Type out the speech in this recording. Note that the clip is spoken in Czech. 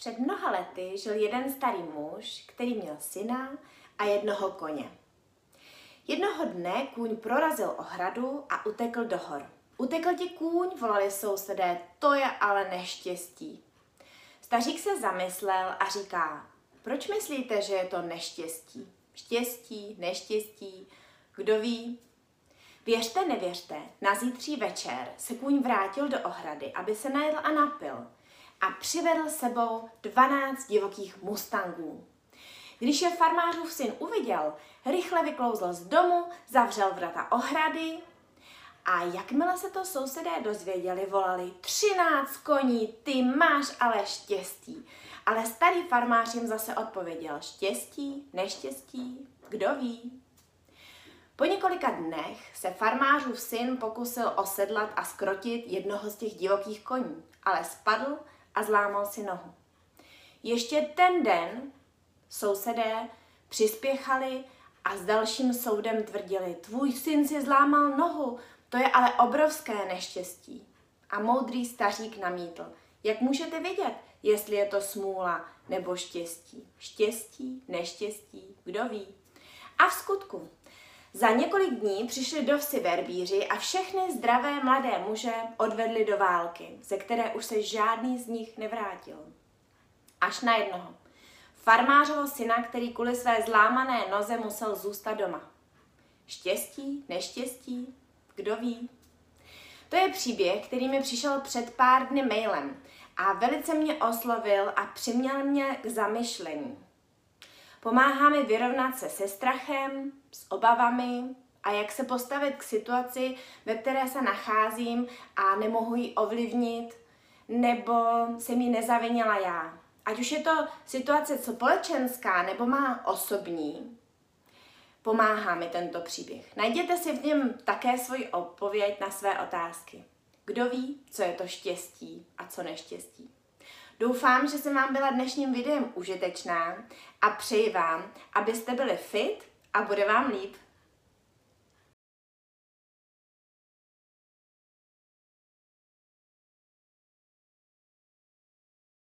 Před mnoha lety žil jeden starý muž, který měl syna a jednoho koně. Jednoho dne kůň prorazil ohradu a utekl do hor. Utekl ti kůň, volali sousedé, to je ale neštěstí. Stařík se zamyslel a říká, proč myslíte, že je to neštěstí? Štěstí, neštěstí, kdo ví? Věřte, nevěřte, na zítří večer se kůň vrátil do ohrady, aby se najedl a napil a přivedl sebou 12 divokých mustangů. Když je farmářův syn uviděl, rychle vyklouzl z domu, zavřel vrata ohrady a jakmile se to sousedé dozvěděli, volali 13 koní, ty máš ale štěstí. Ale starý farmář jim zase odpověděl štěstí, neštěstí, kdo ví. Po několika dnech se farmářův syn pokusil osedlat a skrotit jednoho z těch divokých koní, ale spadl a zlámal si nohu. Ještě ten den sousedé přispěchali a s dalším soudem tvrdili, tvůj syn si zlámal nohu, to je ale obrovské neštěstí. A moudrý stařík namítl, jak můžete vědět, jestli je to smůla nebo štěstí. Štěstí, neštěstí, kdo ví. A v skutku, za několik dní přišli do vsi verbíři a všechny zdravé mladé muže odvedli do války, ze které už se žádný z nich nevrátil. Až na jednoho. Farmářovo syna, který kvůli své zlámané noze musel zůstat doma. Štěstí, neštěstí, kdo ví? To je příběh, který mi přišel před pár dny mailem a velice mě oslovil a přiměl mě k zamyšlení. Pomáhá mi vyrovnat se se strachem, s obavami a jak se postavit k situaci, ve které se nacházím a nemohu ji ovlivnit, nebo jsem ji nezavinila já. Ať už je to situace společenská nebo má osobní, pomáhá mi tento příběh. Najděte si v něm také svoji odpověď na své otázky. Kdo ví, co je to štěstí a co neštěstí? Doufám, že jsem vám byla dnešním videem užitečná a přeji vám, abyste byli fit a bude vám líp.